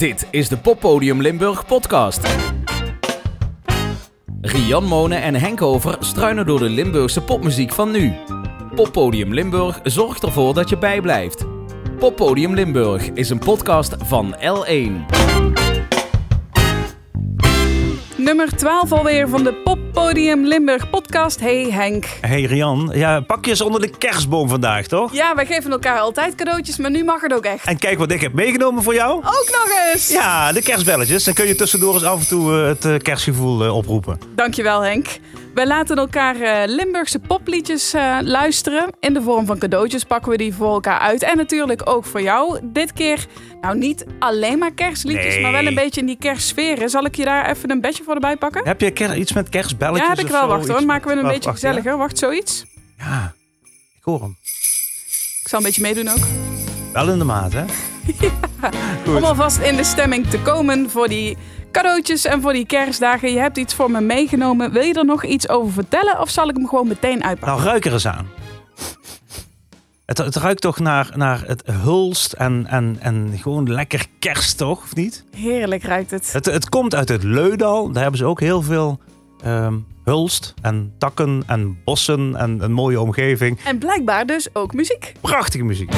Dit is de Poppodium Limburg podcast. Rian Monen en Henk Over struinen door de Limburgse popmuziek van nu. Poppodium Limburg zorgt ervoor dat je bijblijft. Poppodium Limburg is een podcast van L1. Nummer 12 alweer van de Poppodium Limburg podcast. Hey Henk. Hey Rian, ja, pakjes onder de kerstboom vandaag, toch? Ja, wij geven elkaar altijd cadeautjes, maar nu mag het ook echt. En kijk wat ik heb meegenomen voor jou. Ook nog eens! Ja, de kerstbelletjes. Dan kun je tussendoor eens af en toe eh, het eh, kerstgevoel eh, oproepen. Dankjewel Henk. Wij laten elkaar Limburgse popliedjes luisteren. In de vorm van cadeautjes pakken we die voor elkaar uit. En natuurlijk ook voor jou. Dit keer, nou niet alleen maar kerstliedjes, Nee. maar wel een beetje in die kerstsferen. Zal ik je daar even een bedje voor erbij pakken? Heb je iets met kerstbelletjes ja, heb ik wel. Wacht hoor, maken we een beetje ja? gezelliger. Wacht, zoiets. Ja, ik hoor hem. Ik zal een beetje meedoen ook. Wel in de maat, hè? Goed. Om alvast in de stemming te komen voor die cadeautjes en voor die kerstdagen. Je hebt iets voor me meegenomen. Wil je er nog iets over vertellen of zal ik hem gewoon meteen uitpakken? Nou, ruik er eens aan. Het, het ruikt toch naar, naar het hulst en, en, en gewoon lekker kerst, toch? Of niet? Heerlijk ruikt het. Het, het komt uit het Leudal. Daar hebben ze ook heel veel ehm, hulst en takken en bossen en een mooie omgeving. En blijkbaar dus ook muziek. Prachtige muziek.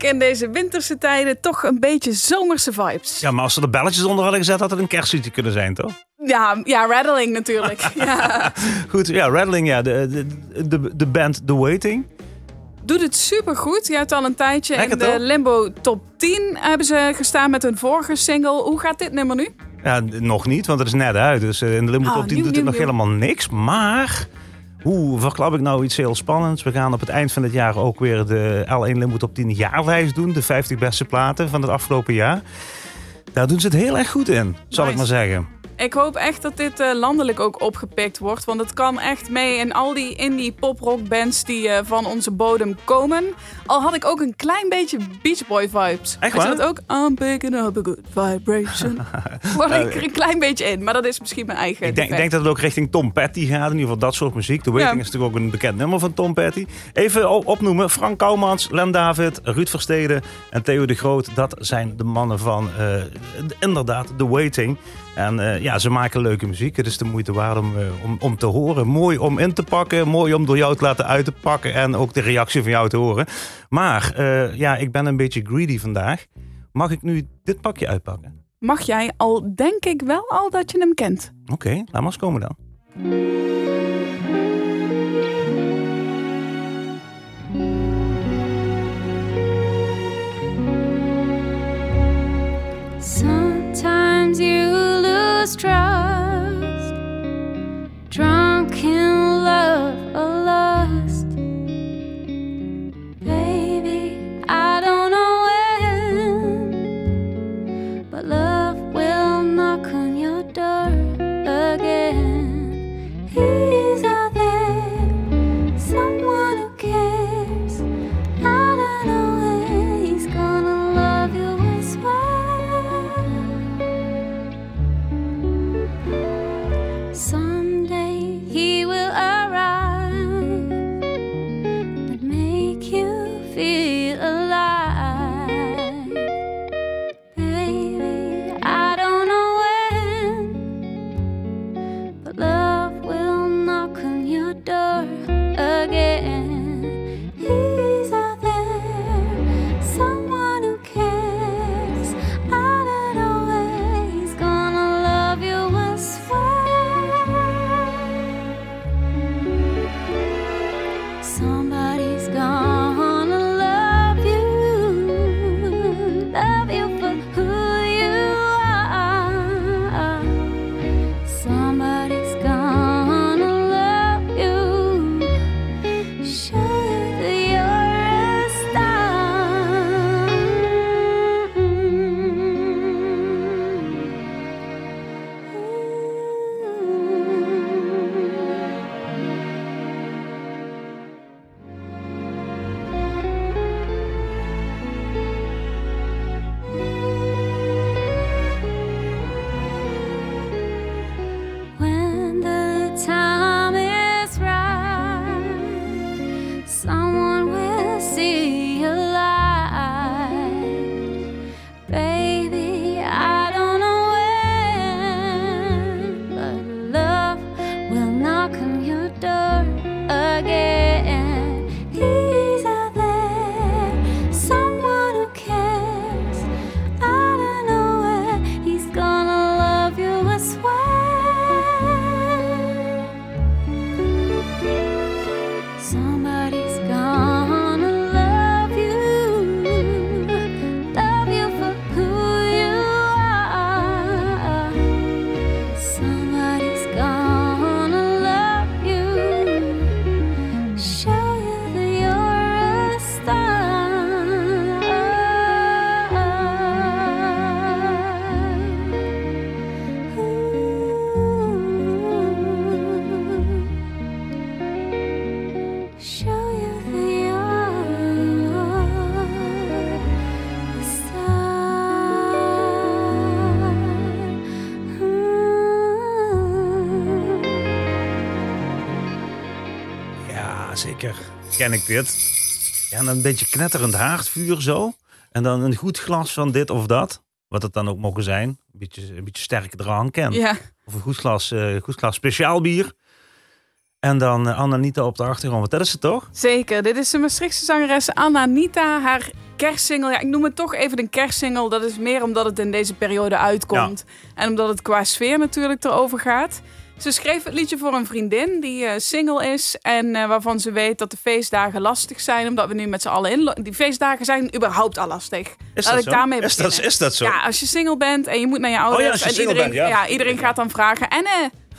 Heerlijk in deze winterse tijden. Toch een beetje zomerse vibes. Ja, maar als ze er belletjes onder hadden gezet, had het een kerstliedje kunnen zijn, toch? Ja, ja rattling natuurlijk. ja. Goed, ja, Rattling, ja. De, de, de, de band The Waiting. Doet het supergoed. Je hebt al een tijdje Lekker in de toch? Limbo top 10 hebben ze gestaan met hun vorige single. Hoe gaat dit nummer nu? Ja, nog niet, want het is net uit. Dus eh, in de Limbo Oh, Top 10 nieuw, doet het nieuw, nog helemaal niks. Maar, hoe verklap ik nou iets heel spannends? We gaan op het eind van het jaar ook weer de L1 Limbo Top 10 jaarlijst doen. De 50 beste platen van het afgelopen jaar. Daar doen ze het heel erg goed in, zal ik maar zeggen. Ik hoop echt dat dit eh, landelijk ook opgepikt wordt. Want het kan echt mee in al die indie poprock bands die eh, van onze bodem komen. Al had ik ook een klein beetje Beach Boy vibes. Echt waar? dat ook? I'm picking up a good vibration. Word ik er een klein beetje in. Maar dat is misschien mijn eigen Ik denk, denk dat het ook richting Tom Petty gaat. In ieder geval dat soort muziek. The Waiting Ja. is natuurlijk ook een bekend nummer van Tom Petty. Even opnoemen. Frank Kouwmans, Len David, Ruud Versteden en Theo de Groot. Dat zijn de mannen van eh, inderdaad The Waiting. En eh, ja, ze maken leuke muziek. Het is de moeite waard om, eh, om, om te horen. Mooi om in te pakken. Mooi om door jou te laten uit te pakken. En ook de reactie van jou te horen. Maar eh, ja, ik ben een beetje greedy vandaag. Mag ik nu dit pakje uitpakken? Mag jij al, denk ik wel al dat je hem kent. Oké, laat maar eens komen dan. first try. Zeker. Ken ik dit. Ja, en een beetje knetterend haardvuur zo. En dan een goed glas van dit of dat. Wat het dan ook mogen zijn. Een beetje, een beetje sterke drank. En, Ja, Of een goed glas, eh, goed glas speciaal bier. En dan uh, Ananita op de achtergrond. Want dat is het toch? Zeker. Dit is de Maastrichtse zangeres Ananita. Haar kerstsingle. Ja, ik noem het toch even een kerstsingle. Dat is meer omdat het in deze periode uitkomt. En omdat het qua sfeer natuurlijk erover gaat. Ze schreef het liedje voor een vriendin die uh, single is en uh, waarvan ze weet dat de feestdagen lastig zijn, omdat we nu met z'n allen in. Die feestdagen zijn überhaupt al lastig. Is dat ik zo? daarmee is, dat, beginnen. is dat zo? Ja, als je single bent en je moet naar je ouders Oh ja, als je en iedereen, bent, ja. iedereen gaat dan vragen en eh,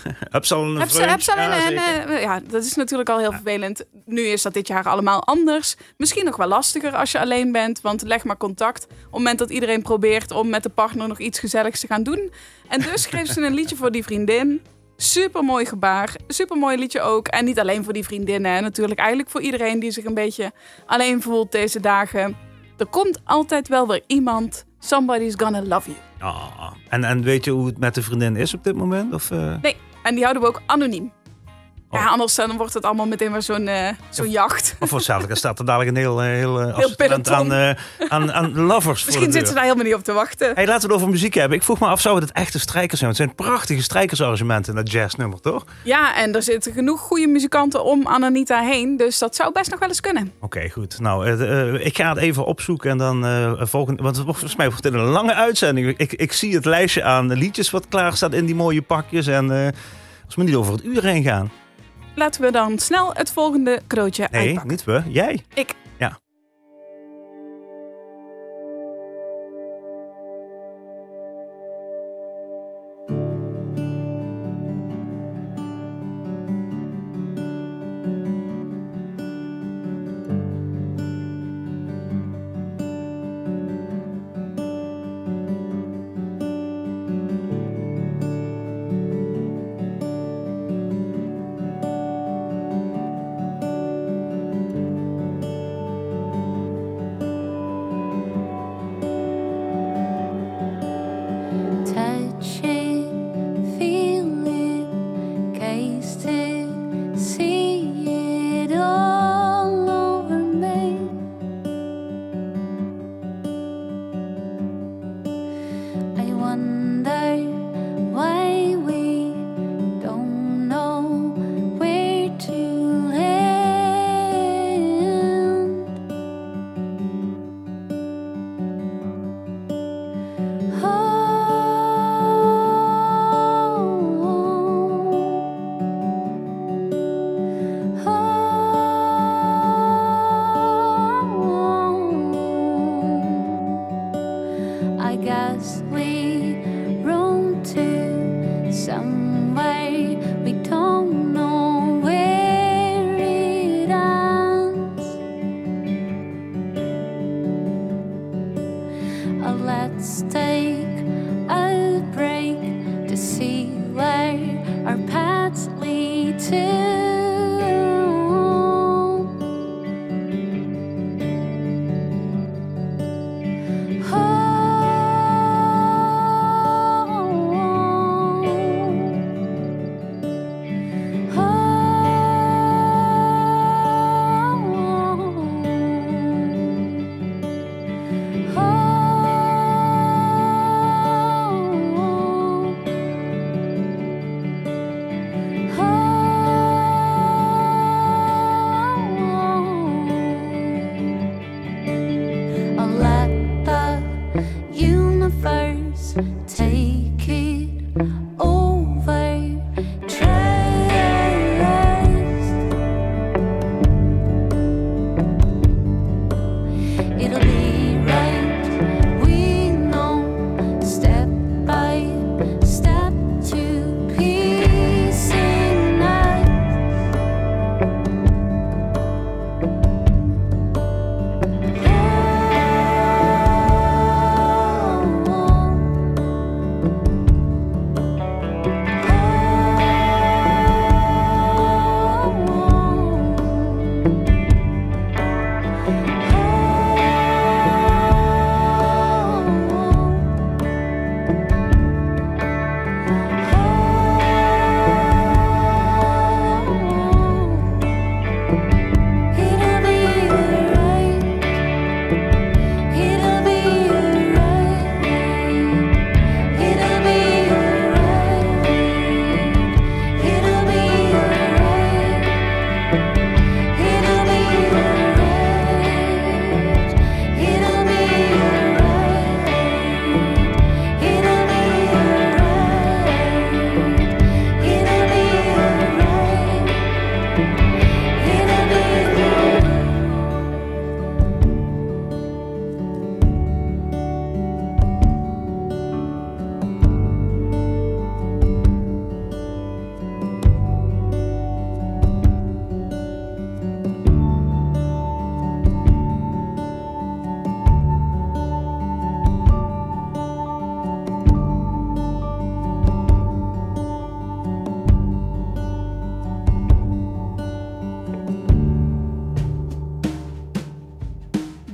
Heb ze al een heb ze, heb ze al Ja, en, eh, ja, dat is natuurlijk al heel vervelend. Nu is dat dit jaar allemaal anders. Misschien nog wel lastiger als je alleen bent, want leg maar contact. Op het moment dat iedereen probeert om met de partner nog iets gezelligs te gaan doen. En dus schreef ze een liedje voor die vriendin. Super mooi gebaar, super mooi liedje ook. En niet alleen voor die vriendinnen, natuurlijk eigenlijk voor iedereen die zich een beetje alleen voelt deze dagen. Er komt altijd wel weer iemand. Somebody's gonna love you. Ah, en, en weet je hoe het met de vriendin is op dit moment? Of, eh? Nee, en die houden we ook anoniem. Oh. Ja, anders dan wordt het allemaal meteen weer zo'n eh, zo'n jacht. Of waarschijnlijk er staat er dadelijk een heel, eh, heel, eh, peloton. aan, eh, aan, aan lovers voor Misschien de zitten ze daar helemaal niet op te wachten. Hey, laten we het over muziek hebben. Ik vroeg me af, zouden het echte strijkers zijn? Want het zijn prachtige strijkersarrangementen in dat jazznummer, toch? Ja, en er zitten genoeg goede muzikanten om Ananita heen. Dus dat zou best nog wel eens kunnen. Oké, goed. Nou, ik ga het even opzoeken en dan volgende... Want volgens mij wordt het een lange uitzending. Ik, ik zie het lijstje aan liedjes wat klaar staat in die mooie pakjes. En als we niet over het uur heen gaan. Laten we dan snel het volgende cadeautje Nee, uitpakken. niet we. Jij. Ik.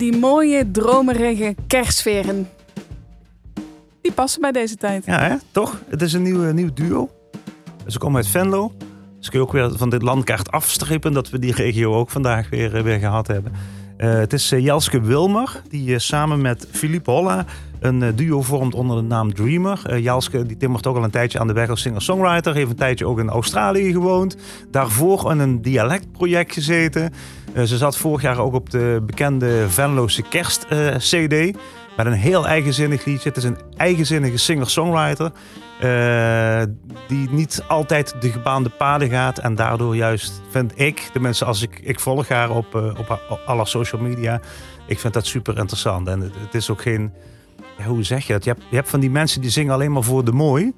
Die mooie, dromerige kerstsferen. Die passen bij deze tijd. Ja, hè? toch? Het is een nieuw, nieuw duo. Ze komen uit Venlo. Dus kun je ook weer van dit landkaart afstrepen dat we die regio ook vandaag weer, eh, weer gehad hebben. Eh, het is eh, Jelske Wilmer, die eh, samen met Philippe Holla een duo vormt onder de naam Dreamer. Eh, Jelske die timmert ook al een tijdje aan de weg als singer-songwriter. Heeft een tijdje ook in Australië gewoond. Daarvoor in een dialectproject gezeten. Ze zat vorig jaar ook op de bekende Venloze kerst-cd. Een heel eigenzinnig liedje. Het is een eigenzinnige singer-songwriter. eh, die niet altijd de gebaande paden gaat. En daardoor juist vind ik, tenminste als ik, ik volg haar op, eh, op, alle social media. Ik vind dat super interessant. En het, is ook geen, hoe zeg je dat? Je hebt, je hebt van die mensen die zingen alleen maar voor de mooi.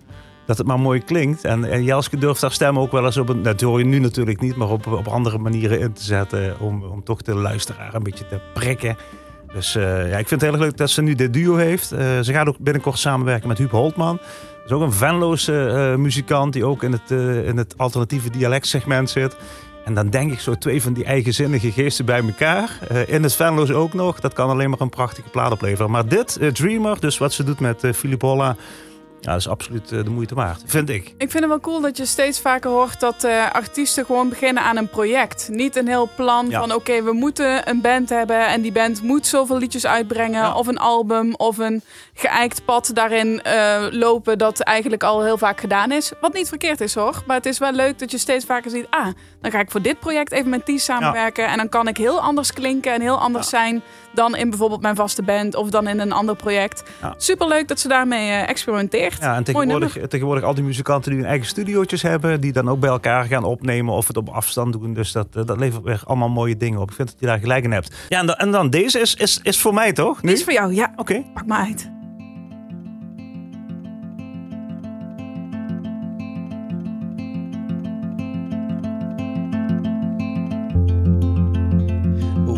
Dat het maar mooi klinkt. En, en Jelske durft haar stem ook wel eens op een, dat hoor je nu natuurlijk niet, maar op, op andere manieren in te zetten. Om, om toch de luisteraar een beetje te prikken. Dus eh, ja, ik vind het heel leuk dat ze nu dit duo heeft. Eh, ze gaat ook binnenkort samenwerken met Huub Holtman. Dat is ook een Venloze eh, muzikant die ook in het, in het alternatieve dialectsegment zit. En dan denk ik zo twee van die eigenzinnige geesten bij elkaar. In het Venlo's ook nog. Dat kan alleen maar een prachtige plaat opleveren. Maar dit, Dreamer, dus wat ze doet met Philip Holla... Ja, dat is absoluut eh, de moeite waard, vind ik. Ik vind het wel cool dat je steeds vaker hoort dat eh, artiesten gewoon beginnen aan een project. Niet een heel plan Ja. van oké, we moeten een band hebben en die band moet zoveel liedjes uitbrengen. Ja. Of een album of een geëikt pad daarin eh, lopen dat eigenlijk al heel vaak gedaan is. Wat niet verkeerd is hoor, maar het is wel leuk dat je steeds vaker ziet, ah, dan ga ik voor dit project even met die samenwerken. En dan kan ik heel anders klinken en heel anders zijn dan in bijvoorbeeld mijn vaste band of dan in een ander project. Superleuk dat ze daarmee eh, Ja, en Mooi tegenwoordig, tegenwoordig al die muzikanten die hun eigen studiootjes hebben... die dan ook bij elkaar gaan opnemen of het op afstand doen. Dus dat, eh, dat levert weer allemaal mooie dingen op. Ik vind dat je daar gelijk in hebt. Ja, en dan, en dan deze is, is, is voor mij toch? Nu? Die is voor jou, ja. Oké. Pak maar uit.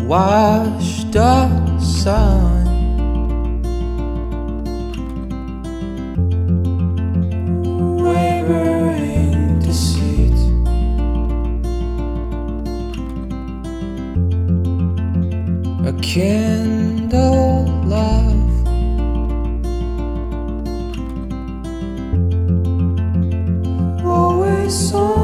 washed up sun. Kindle love. Always on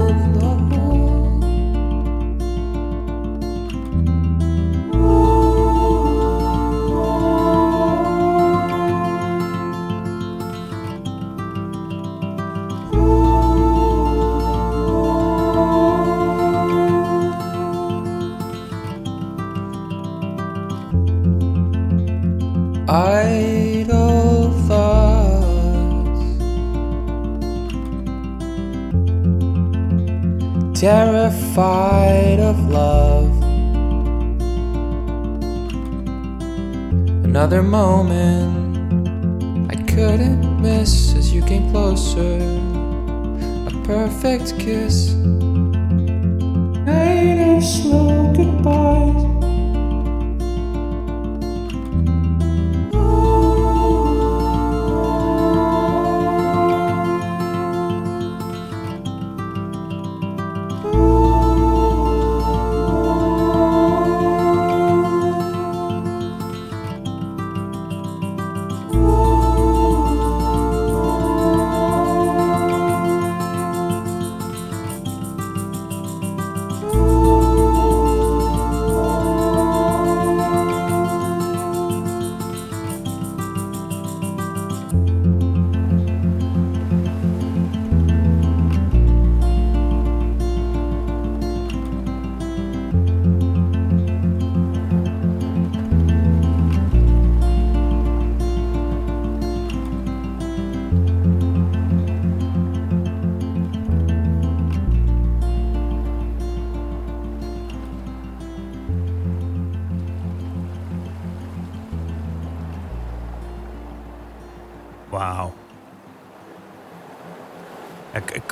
terrified of love. Another moment I couldn't miss as you came closer. A perfect kiss. Night of slow goodbyes.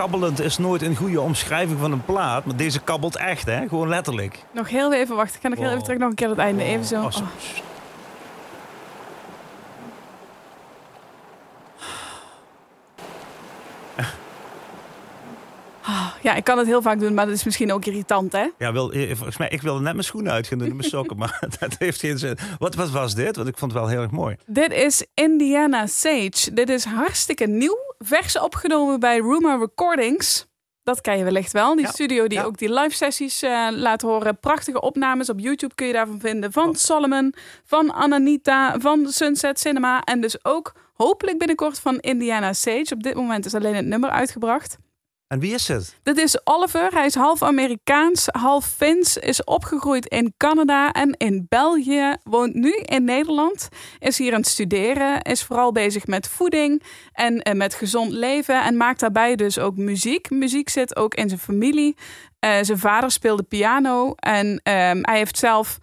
Kabbelend is nooit een goede omschrijving van een plaat, maar deze kabbelt echt, hè? Gewoon letterlijk. Nog heel even wachten. Ik ga nog heel even terug nog een keer het einde. Even zo. Oh, Oh. Ah, ja, ik kan het heel vaak doen, maar dat is misschien ook irritant, hè? Ja, wil, eh, volgens mij, ik wilde net mijn schoenen uit gaan doen en mijn sokken, maar dat heeft geen zin. Wat, wat was dit? Want ik vond het wel heel erg mooi. Dit is Indiana Sage. Dit is hartstikke nieuw. Vers opgenomen bij Rumor Recordings. Dat ken je wellicht wel. Die Ja. studio die Ja. ook die live sessies eh, laat horen. Prachtige opnames op YouTube kun je daarvan vinden. Van Oh. Solomon, van Ananita, van Sunset Cinema. En dus ook hopelijk binnenkort van Indiana Sage. Op dit moment is alleen het nummer uitgebracht. En wie is het? Dit is Oliver. Hij is half Amerikaans, half Fins. Is opgegroeid in Canada en in België. Woont nu in Nederland. Is hier aan het studeren. Is vooral bezig met voeding en eh, met gezond leven. En maakt daarbij dus ook muziek. Muziek zit ook in zijn familie. Eh, zijn vader speelde piano. En ehm, hij heeft zelf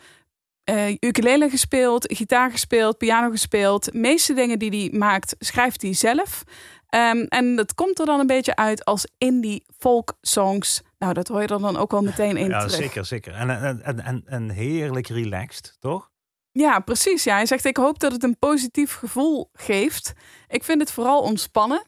eh ukulele gespeeld, gitaar gespeeld, piano gespeeld. De meeste dingen die hij maakt, schrijft hij zelf. Ehm, en dat komt er dan een beetje uit als indie folk songs. Nou, dat hoor je er dan ook wel meteen in Ja, terug. zeker, zeker. En, en, en, heerlijk relaxed, toch? Ja, precies. Ja. Hij zegt, ik hoop dat het een positief gevoel geeft. Ik vind het vooral ontspannen.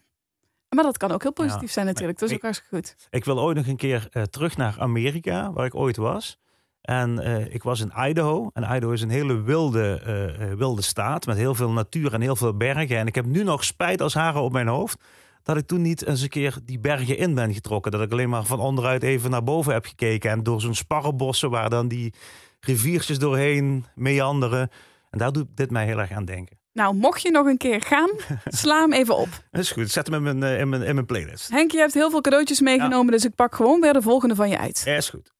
Maar dat kan ook heel positief Ja, zijn natuurlijk. Dat is ook ik- hartstikke goed. Ik wil ooit nog een keer eh, terug naar Amerika, waar ik ooit was. En eh, ik was in Idaho. En Idaho is een hele wilde, eh, eh, wilde staat met heel veel natuur en heel veel bergen. En ik heb nu nog spijt als haren op mijn hoofd dat ik toen niet eens een keer die bergen in ben getrokken. Dat ik alleen maar van onderuit even naar boven heb gekeken. En door zo'n sparrenbossen waar dan die riviertjes doorheen meanderen. En daar doet dit mij heel erg aan denken. Nou, mocht je nog een keer gaan, sla hem even op. Dat is goed, zet hem in mijn, in mijn, in mijn playlist. Henk, je hebt heel veel cadeautjes meegenomen, dus ik pak gewoon weer de volgende van je uit. Ja, is goed.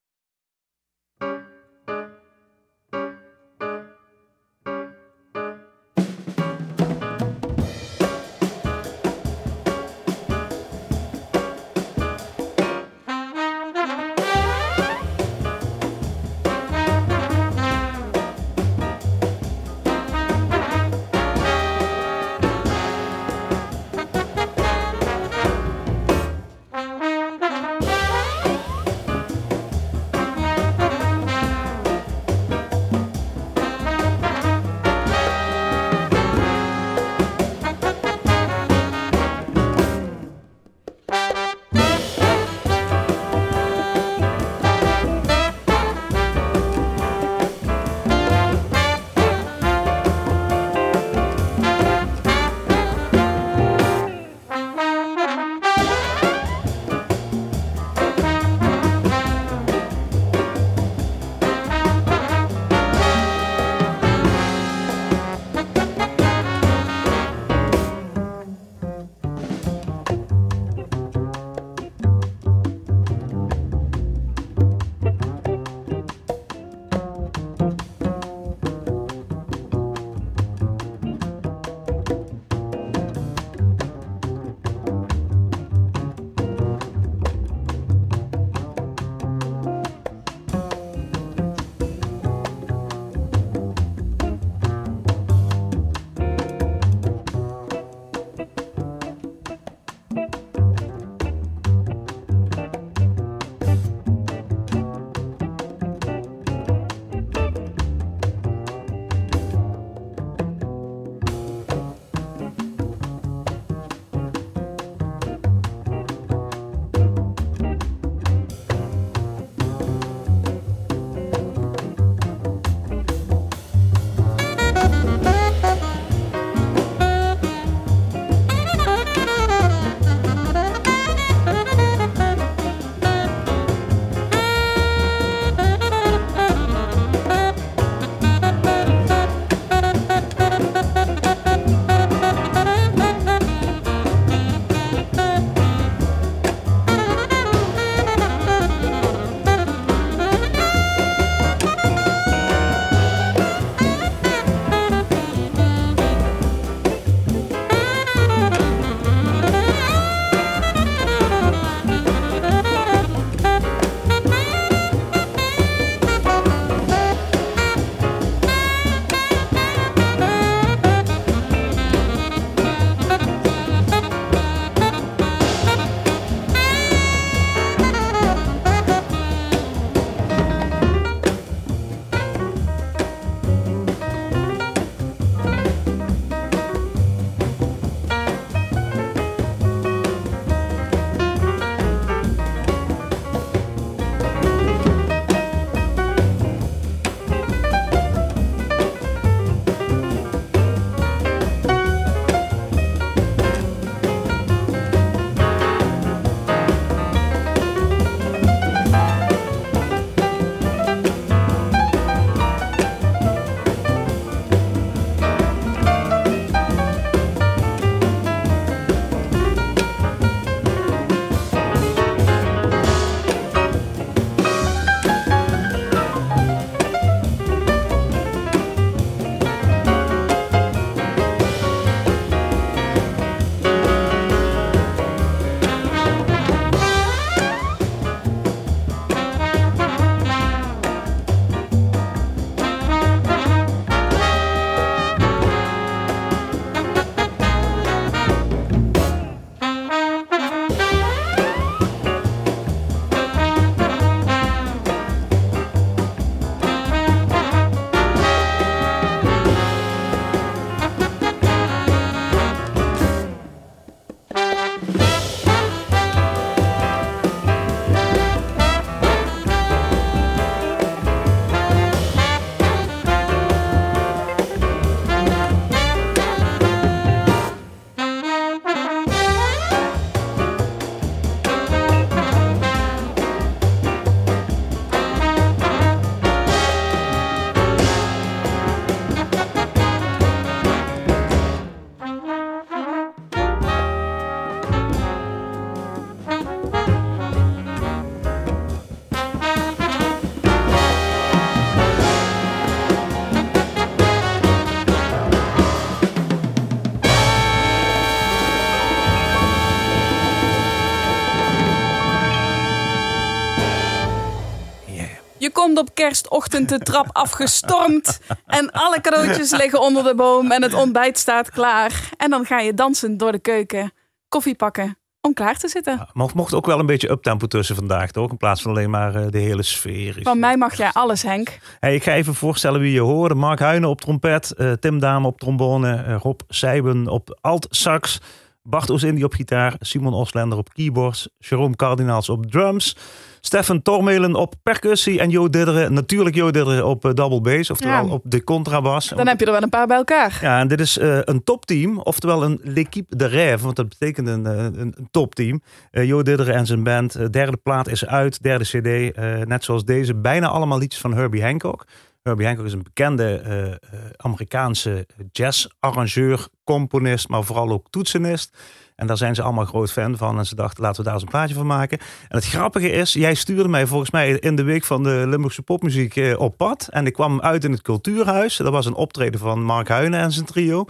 Komt op kerstochtend de trap afgestormd. En alle cadeautjes liggen onder de boom. En het ontbijt staat klaar. En dan ga je dansend door de keuken. Koffie pakken. Om klaar te zitten. Mocht, mocht ook wel een beetje uptempo tussen vandaag, toch? In plaats van alleen maar eh, de hele sfeer. Van mij mag jij alles, Henk. Hey, ik ga even voorstellen wie je hoorde. Mark Huijnen op trompet, eh, Tim Dame op trombone, eh, Rob Seiben op alt-sax, Bart Oosindi op gitaar, Simon Oslender op keyboards, Jerome Cardinaals op drums, Stefan Tormelen op percussie en Jo Didderen, natuurlijk Jo Didderen op eh, double bass, oftewel Ja. op de contrabas. Dan heb je er wel een paar bij elkaar. Ja, en dit is eh, een topteam, oftewel een l'équipe de rêve, want dat betekent een, eh, een, een topteam. Eh Jo Didderen en zijn band, derde plaat is uit, derde cd, net zoals deze, bijna allemaal liedjes van Herbie Hancock. Herbie Hancock is een bekende eh, Amerikaanse jazz-arrangeur, componist, maar vooral ook toetsenist. En daar zijn ze allemaal groot fan van. En ze dachten, laten we daar eens een plaatje van maken. En het grappige is, jij stuurde mij volgens mij in de week van de Limburgse popmuziek eh, op pad. En ik kwam uit in het Cultuurhuis. Dat was een optreden van Mark Huijnen en zijn trio.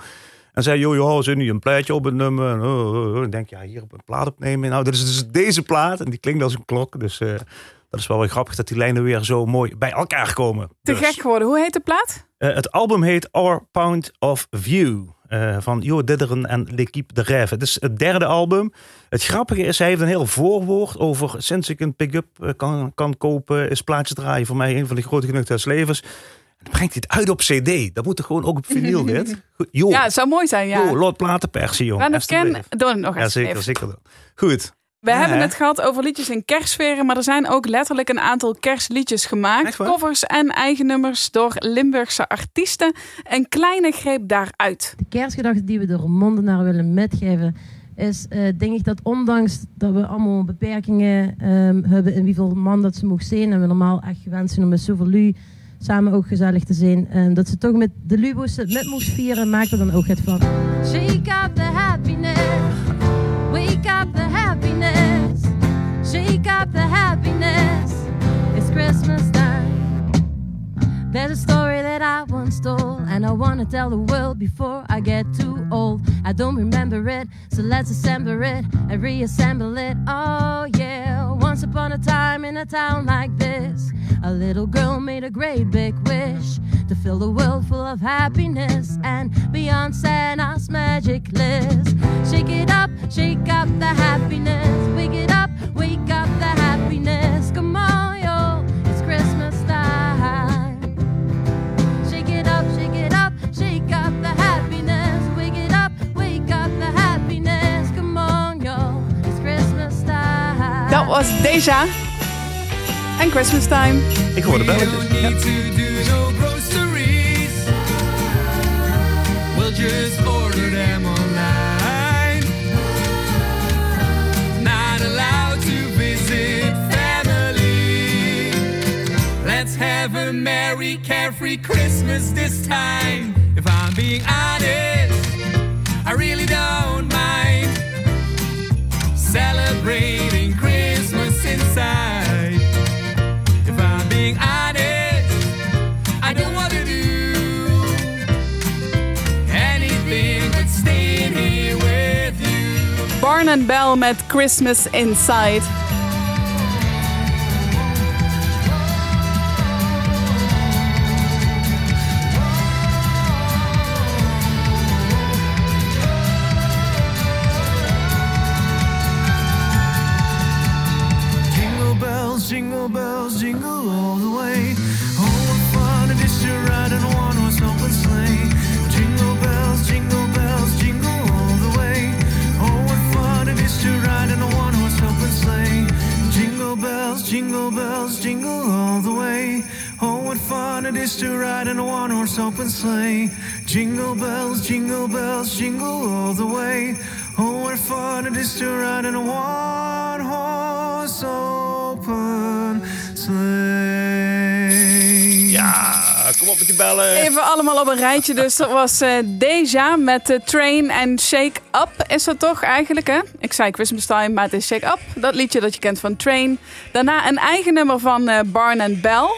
En zei, joh, joh, zit nu een plaatje op een nummer? En, oh, oh, oh. Denk, ja, hier op een plaat opnemen. Nou, dit is dus deze plaat. En die klinkt als een klok. Dus dat is wel weer grappig dat die lijnen weer zo mooi bij elkaar komen. Te Dus, gek geworden. Hoe heet de plaat? eh, het album heet Our Point of View. eh, van Jo Didderen en L'équipe de Rêve. Het is het derde album. Het grappige is, hij heeft een heel voorwoord over... sinds ik een pick-up eh, kan, kan kopen... is plaatjes draaien voor mij een van de grote genoegden des levens. Dan brengt hij het uit op cd. Dat moet er gewoon ook op vinyl, dit. Ja, het zou mooi zijn, ja. Jo, laat platen persen, We jong. gaan het ken... Doe nog Ja, eens zeker, even. zeker. doen. Goed. We Ja, hebben hè? het gehad over liedjes in kerstsferen, maar er zijn ook letterlijk een aantal kerstliedjes gemaakt. Covers en eigen nummers door Limburgse artiesten. Een kleine greep daaruit. de kerstgedachte die we de Romondenaar willen metgeven, is eh, denk ik dat ondanks dat we allemaal beperkingen ehm, hebben in wieveel man dat ze mogen zijn, en we normaal echt gewend zijn om met zoveel lu samen ook gezellig te zijn, ehm, dat ze toch met de lubo's het met moest vieren, maakt er dan ook het van. Shake up the happiness. Wake up the happiness. Shake up the happiness. It's Christmas time. There's a story that I once told, and I wanna tell the world before I get too old. I don't remember it, so let's assemble it and reassemble it. Oh yeah, once upon a time in a town like this, a little girl made a great big wish to fill the world full of happiness and beyond Santa's magic list. Shake it up, shake up the happiness, wake it up, wake up the happiness. Come on, yo, it's Christmas time. Shake it up, shake it up, shake up the happiness. Wake it up, wake up the happiness. Come on, yo, it's Christmas time. Dat was Deja en Christmas Time. Ik hoor de belletjes. don't need to do no groceries. We'll just order them online. Not allowed to visit family. Let's have a merry, carefree Christmas this time. If I'm being honest, I really don't mind celebrating Christmas inside. You. Barn and Bell met Christmas Inside. It is to ride in a one-horse open sleigh. Jingle bells, jingle bells, jingle all the way. Oh, what fun it is to ride in a one-horse open sleigh. Ja, kom op met die bellen. Even allemaal op een rijtje. Dus dat was eh, Deja met de Train en Shake Up. Is dat toch eigenlijk, hè? Ik zei Christmas Time, maar het is Shake Up. Dat liedje dat je kent van Train. Daarna een eigen nummer van eh, Barn and Bell.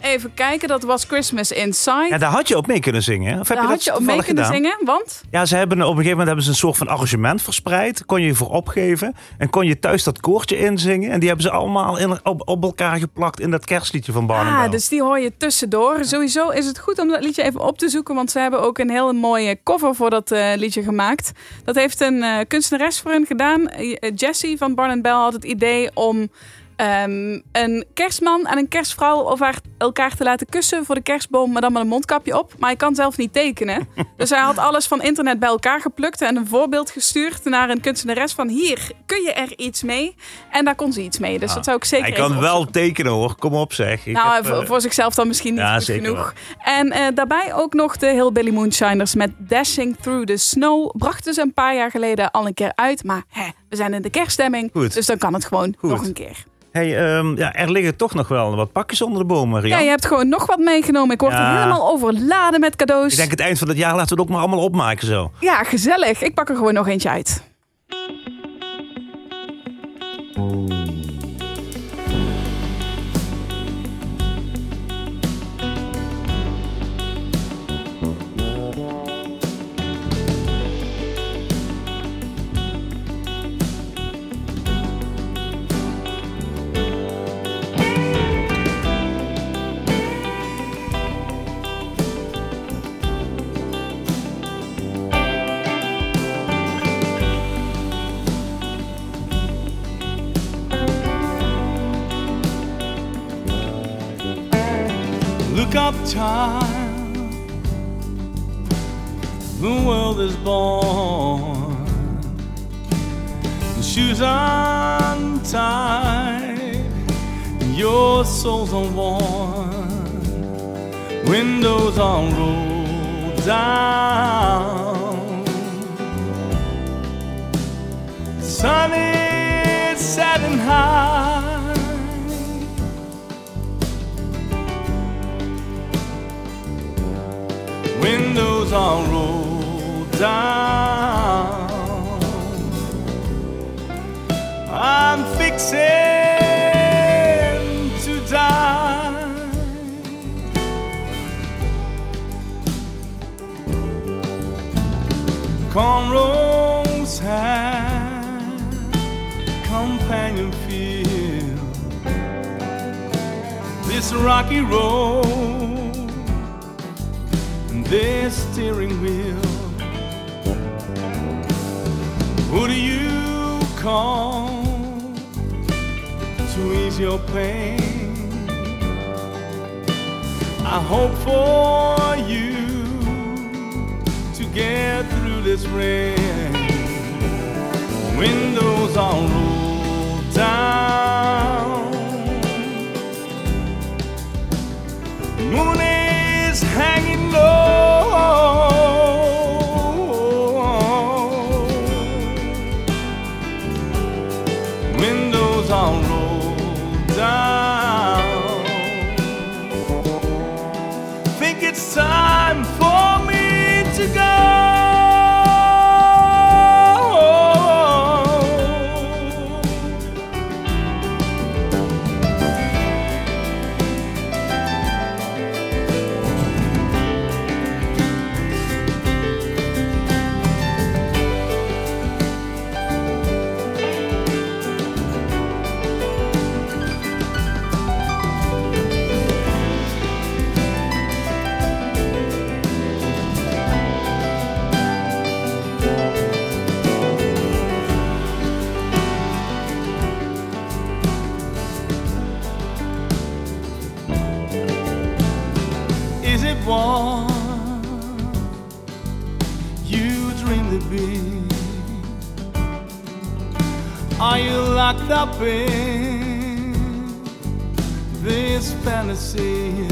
Even kijken, dat was Christmas Inside. Ja, daar had je op mee kunnen zingen. hè? Of heb Daar je had dat je ook mee kunnen gedaan? zingen, want Ja, ze hebben op een gegeven moment hebben ze een soort van arrangement verspreid. Kon je je voor opgeven. En kon je thuis dat koortje inzingen. En die hebben ze allemaal in, op, op elkaar geplakt in dat kerstliedje van Barnum ah, Bell. dus die hoor je tussendoor. Sowieso is het goed om dat liedje even op te zoeken, want ze hebben ook een hele mooie cover voor dat eh, liedje gemaakt. Dat heeft een eh, kunstenares voor hen gedaan. Eh, Jessie van Barnum Bell had het idee om ehm, een kerstman en een kerstvrouw elkaar, elkaar te laten kussen voor de kerstboom, maar dan met een mondkapje op. Maar hij kan zelf niet tekenen. dus hij had alles van internet bij elkaar geplukt en een voorbeeld gestuurd naar een kunstenares van hier, kun je er iets mee? En daar kon ze iets mee. Dus dat zou ik zeker Hij kan wel tekenen hoor. Kom op zeg. Ik Nou, heb, voor, eh, voor zichzelf dan misschien niet ja, goed zeker genoeg. En eh, daarbij ook nog de Hillbilly Moonshiners met Dashing Through the Snow. Brachten ze een paar jaar geleden al een keer uit. Maar hè, we zijn in de kerststemming. Goed. Dus dan kan het gewoon Goed. nog een keer. Hey, ehm, ja, er liggen toch nog wel wat pakjes onder de bomen, Rian. Ja, je hebt gewoon nog wat meegenomen. Ik word Ja. helemaal overladen met cadeaus. Ik denk het eind van het jaar laten we het ook maar allemaal opmaken zo. Ja, gezellig. Ik pak er gewoon nog eentje uit. Child. The world is born. The shoes untied. Your soul's unworn. Windows are rolled down. Sun is setting high. Windows are rolled down. I'm fixing to die. Cornrows have companion feel this rocky road this steering wheel. Who do you call to ease your pain? I hope for you to get through this rain. Windows are rolled down. Moon is hanging Senhor. Locked this fantasy?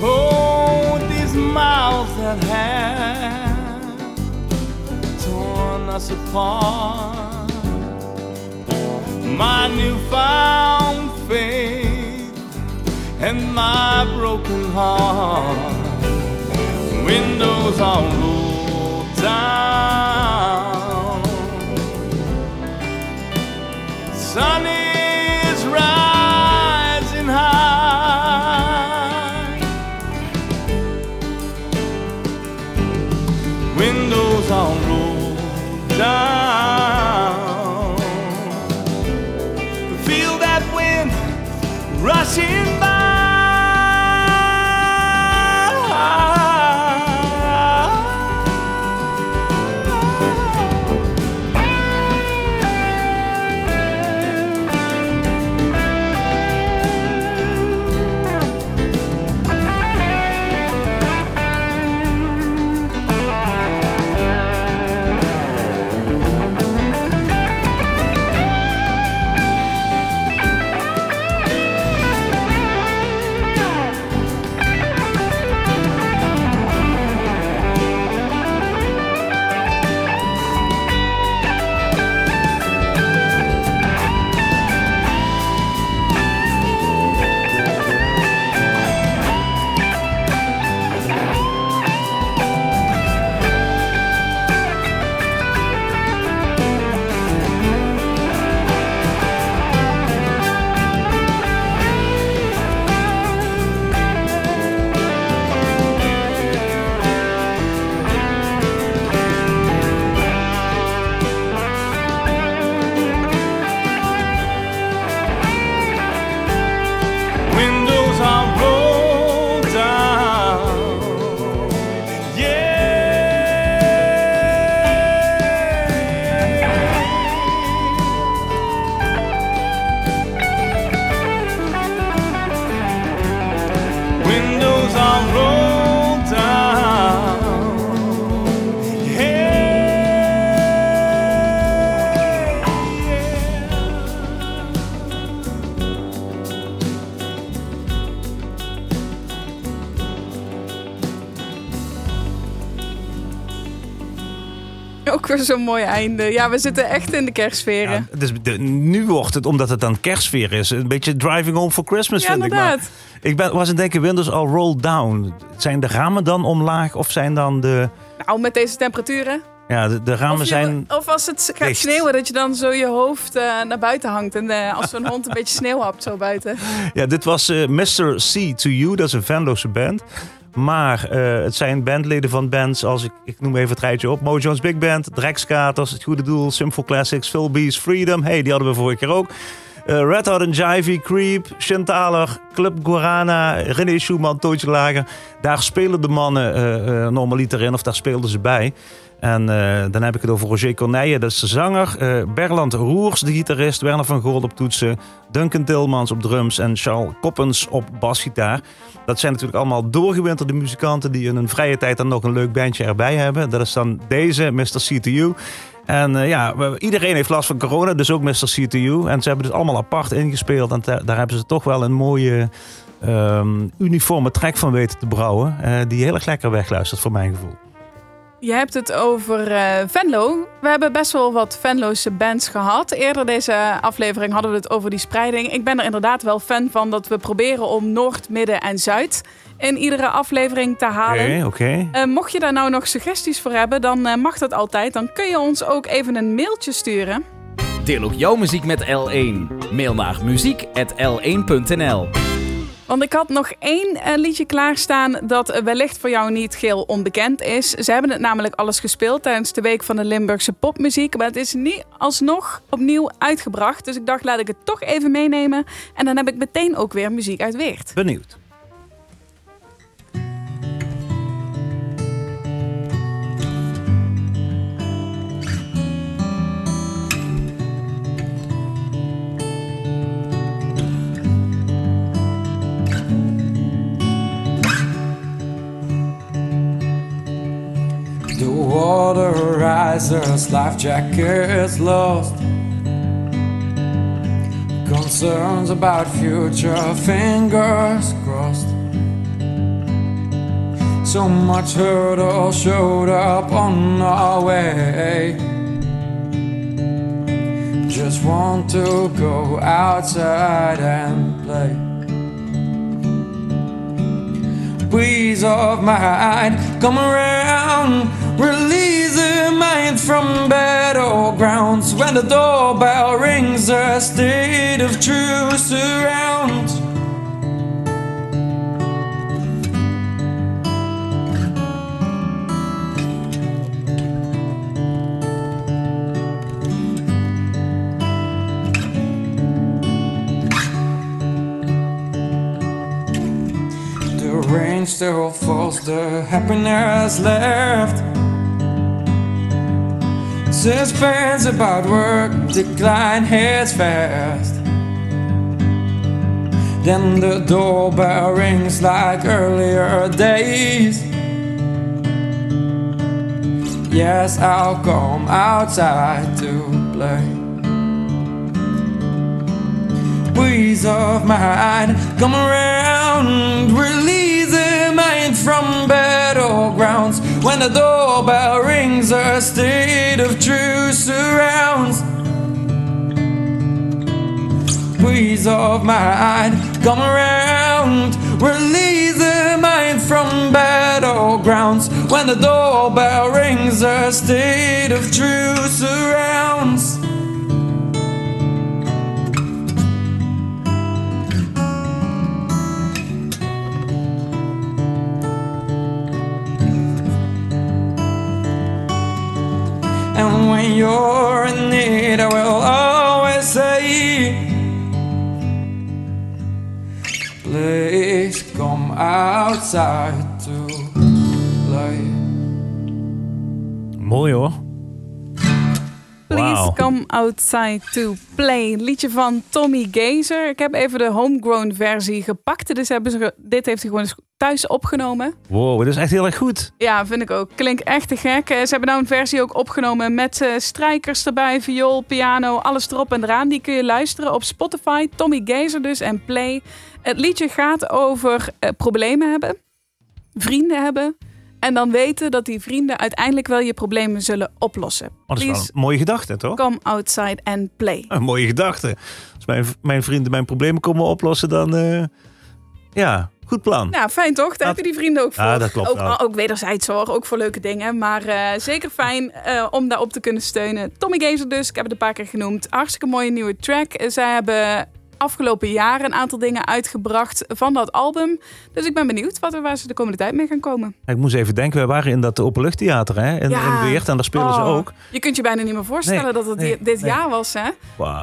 Oh, these miles that have torn us apart. My newfound faith and my broken heart. Windows are rolled down. Sun zo'n mooi einde. Ja, we zitten echt in de kerstsferen. Ja, dus de- nu wordt het, omdat het dan kerstsfeer is, een beetje driving home for Christmas, Ja, vind ik. Maar ik ben, was het denken, Windows al rolled down. Zijn de ramen dan omlaag of zijn dan de... Nou, met deze temperaturen. Ja, de, de ramen Of, je- zijn... of als het gaat sneeuwen, dat je dan zo je hoofd eh, naar buiten hangt. En eh, als zo'n hond een beetje sneeuw hapt zo buiten. Ja, dit was eh, Mr. C to You, dat is een Venlose band. Maar eh, het zijn bandleden van bands als, ik, ik noem even het rijtje op... Mo Jones Big Band, Drexkaters, Het Goede Doel, Simple Classics, Phil Bees, Freedom. hey, die hadden we vorige keer ook. Eh, Red Hot and Jivey, Creep, Shintaler, Club Guarana, René Schumann, Tootje Lager. Daar spelen de mannen eh, normaliter in, of daar speelden ze bij. En eh, dan heb ik het over Roger Corneille, dat is de zanger. eh, Berland Roers, de gitarist. Werner van Gool op toetsen. Duncan Tilmans op drums. En Charles Koppens op basgitaar. Dat zijn natuurlijk allemaal doorgewinterde muzikanten... die in hun vrije tijd dan nog een leuk bandje erbij hebben. Dat is dan deze, Mr. CTU. En eh, ja, iedereen heeft last van corona, dus ook Mr. CTU. En ze hebben dus allemaal apart ingespeeld. En daar hebben ze toch wel een mooie ehm, uniforme track van weten te brouwen. die heel erg lekker wegluistert, voor mijn gevoel. Je hebt het over eh, Venlo. We hebben best wel wat Venloze bands gehad. Eerder deze aflevering hadden we het over die spreiding. Ik ben er inderdaad wel fan van dat we proberen om Noord, Midden en Zuid in iedere aflevering te halen. Oké, oké. Eh, mocht je daar nou nog suggesties voor hebben, dan eh, mag dat altijd. Dan kun je ons ook even een mailtje sturen. Deel ook jouw muziek met L1. Mail naar muziek.l1.nl Want ik had nog één eh, liedje klaarstaan dat eh, wellicht voor jou niet geheel onbekend is. Ze hebben het namelijk alles gespeeld tijdens de week van de Limburgse popmuziek. Maar het is niet alsnog opnieuw uitgebracht. Dus ik dacht, laat ik het toch even meenemen. En dan heb ik meteen ook weer muziek uit Weert. Benieuwd. Water rises, life jackets lost. Concerns about future, fingers crossed. So much hurdle showed up on our way. Just want to go outside and play. breeze of mind come around Release your mind from battlegrounds when the doorbell rings. A state of true surround. rain still falls, the happiness left. Suspense about work, decline hits fast. Then the doorbell rings like earlier days. Yes, I'll come outside to play. Breeze of mind, come around, release the mind from battlegrounds. When the doorbell rings, a state of truth surrounds. Breeze of mind, come around, release the mind from battlegrounds. When the doorbell rings, a state of truth surrounds. And when you're in need, I will always say, Please come outside to play. Mooi hoor. Please come outside to play. Liedje van Tommy Gazer. Ik heb even de homegrown versie gepakt. Dus hebben ze, dit heeft hij gewoon eens thuis opgenomen. Wow, dat is echt heel erg goed. Ja, vind ik ook. Klinkt echt te gek. Eh, Ze hebben nou een versie ook opgenomen met eh, strijkers erbij, viool, piano, alles erop en eraan. Die kun je luisteren op Spotify. Tommy Gazer dus en Play. Het liedje gaat over eh, problemen hebben, vrienden hebben. En dan weten dat die vrienden uiteindelijk wel je problemen zullen oplossen. Oh, dat is wel een mooie gedachte, toch? come outside and play. Een mooie gedachte. Als mijn, mijn vrienden mijn problemen komen oplossen, dan... ja, goed plan. Nou, fijn toch? Daar Dat- heb je die vrienden ook voor. Ja, dat klopt ook, wel. ook wederzijds hoor, ook voor leuke dingen. Maar eh, zeker fijn eh, om daarop te kunnen steunen. Tommy Gazer dus, ik heb het een paar keer genoemd. Hartstikke mooie nieuwe track. Eh, Zij hebben afgelopen jaar een aantal dingen uitgebracht van dat album. Dus ik ben benieuwd wat er, waar ze de komende tijd mee gaan komen. Ik moest even denken, we waren in dat openluchttheater hè, in, Ja. in Weert en daar spelen ze Oh, ook. Je kunt je bijna niet meer voorstellen Nee, dat het nee, dit nee. jaar was. Hè?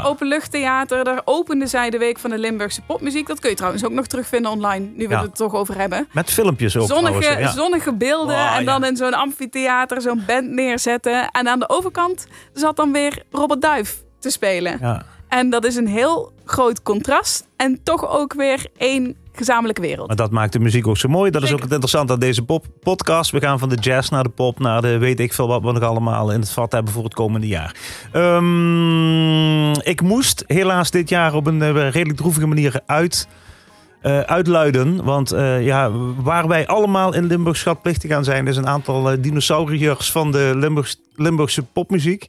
Openluchttheater, daar opende zij de week van de Limburgse popmuziek. Dat kun je trouwens ook nog terugvinden online, nu we Ja. het er toch over hebben. Met filmpjes ook Zonnige, trouwens. Ja. zonnige beelden Wow, en dan in zo'n amfitheater zo'n band neerzetten. En aan de overkant zat dan weer Robert Duif te spelen. Ja. En dat is een heel groot contrast en toch ook weer één gezamenlijke wereld. Maar dat maakt de muziek ook zo mooi. Dat is ook het interessante aan deze pop podcast. We gaan van de jazz naar de pop, naar de weet ik veel wat we nog allemaal in het vat hebben voor het komende jaar. Ehm, ik moest helaas dit jaar op een eh, redelijk droevige manier uit. eh, uitluiden. Want eh, ja, waar wij allemaal in Limburg schatplichtig aan zijn, is een aantal eh, dinosauriërs van de Limburgs, Limburgse popmuziek.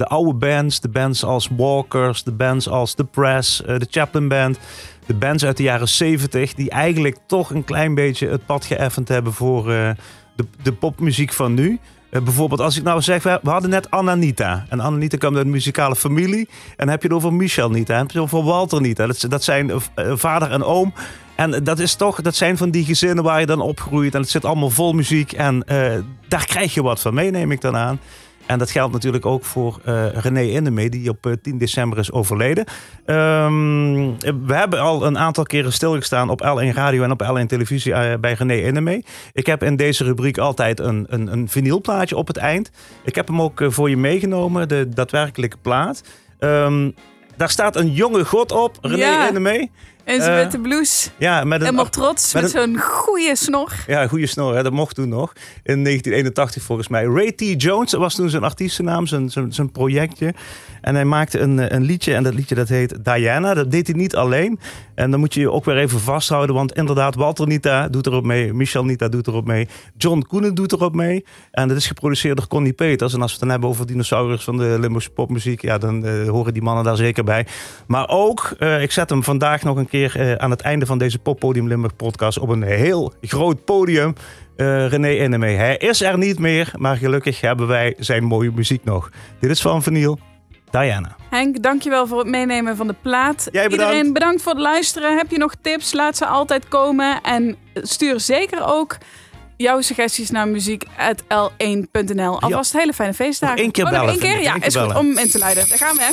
De oude bands, de bands als Walkers, de bands als The Press, eh, de Chaplin Band. De bands uit de jaren 70, die eigenlijk toch een klein beetje het pad geëffend hebben voor eh, de, de popmuziek van nu. Eh, bijvoorbeeld, als ik nou zeg, we, hadden net Ananita. En Ananita kwam uit een muzikale familie. En heb je het over Michel niet, dan heb je over Walter niet. Hè? Dat, zijn vader en oom. En dat is toch, dat zijn van die gezinnen waar je dan opgroeit. En het zit allemaal vol muziek. En daar krijg je wat van mee, neem ik dan aan. En dat geldt natuurlijk ook voor eh, René Indemee, die op eh, 10 december is overleden. Ehm, we hebben al een aantal keren stilgestaan op L1 Radio en op L1 Televisie eh, bij René Indemee. Ik heb in deze rubriek altijd een, een, een vinylplaatje op het eind. Ik heb hem ook eh, voor je meegenomen, de daadwerkelijke plaat. Ehm, daar staat een jonge god op, René Ja. Indemee. En zijn Eh, witte blouse. Ja, met een Helemaal trots met met zo'n goede snor. ja, goede snor, hè? dat mocht toen nog. In 1981 volgens mij. Ray T. Jones dat was toen zijn artiestennaam, zijn, zijn, zijn projectje. En hij maakte een, eh, een liedje en dat liedje dat heet Diana. Dat deed hij niet alleen. En dan moet je je ook weer even vasthouden, want inderdaad, Walter Nita doet erop mee. Michel Nita doet erop mee. John Koenen doet erop mee. En dat is geproduceerd door Connie Peters. En als we het dan hebben over dinosaurus van de Limburgse popmuziek, ja, dan eh, horen die mannen daar zeker bij. Maar ook, eh, ik zet hem vandaag nog een keer eh, aan het einde van deze Poppodium Limburg podcast op een heel groot podium. Eh René Innemee. Hij is er niet meer, maar gelukkig hebben wij zijn mooie muziek nog. Dit is van Vinyl, Diana. Henk, dankjewel voor het meenemen van de plaat. Jij bedankt. Iedereen bedankt voor het luisteren. Heb je nog tips? Laat ze altijd komen. En stuur zeker ook jouw suggesties naar muziek.l1.nl. Alvast hele fijne feestdagen. Nog één keer Oh, nog bellen, één keer? Ja, Eén keer is goed om in te luiden. Daar gaan we, hè.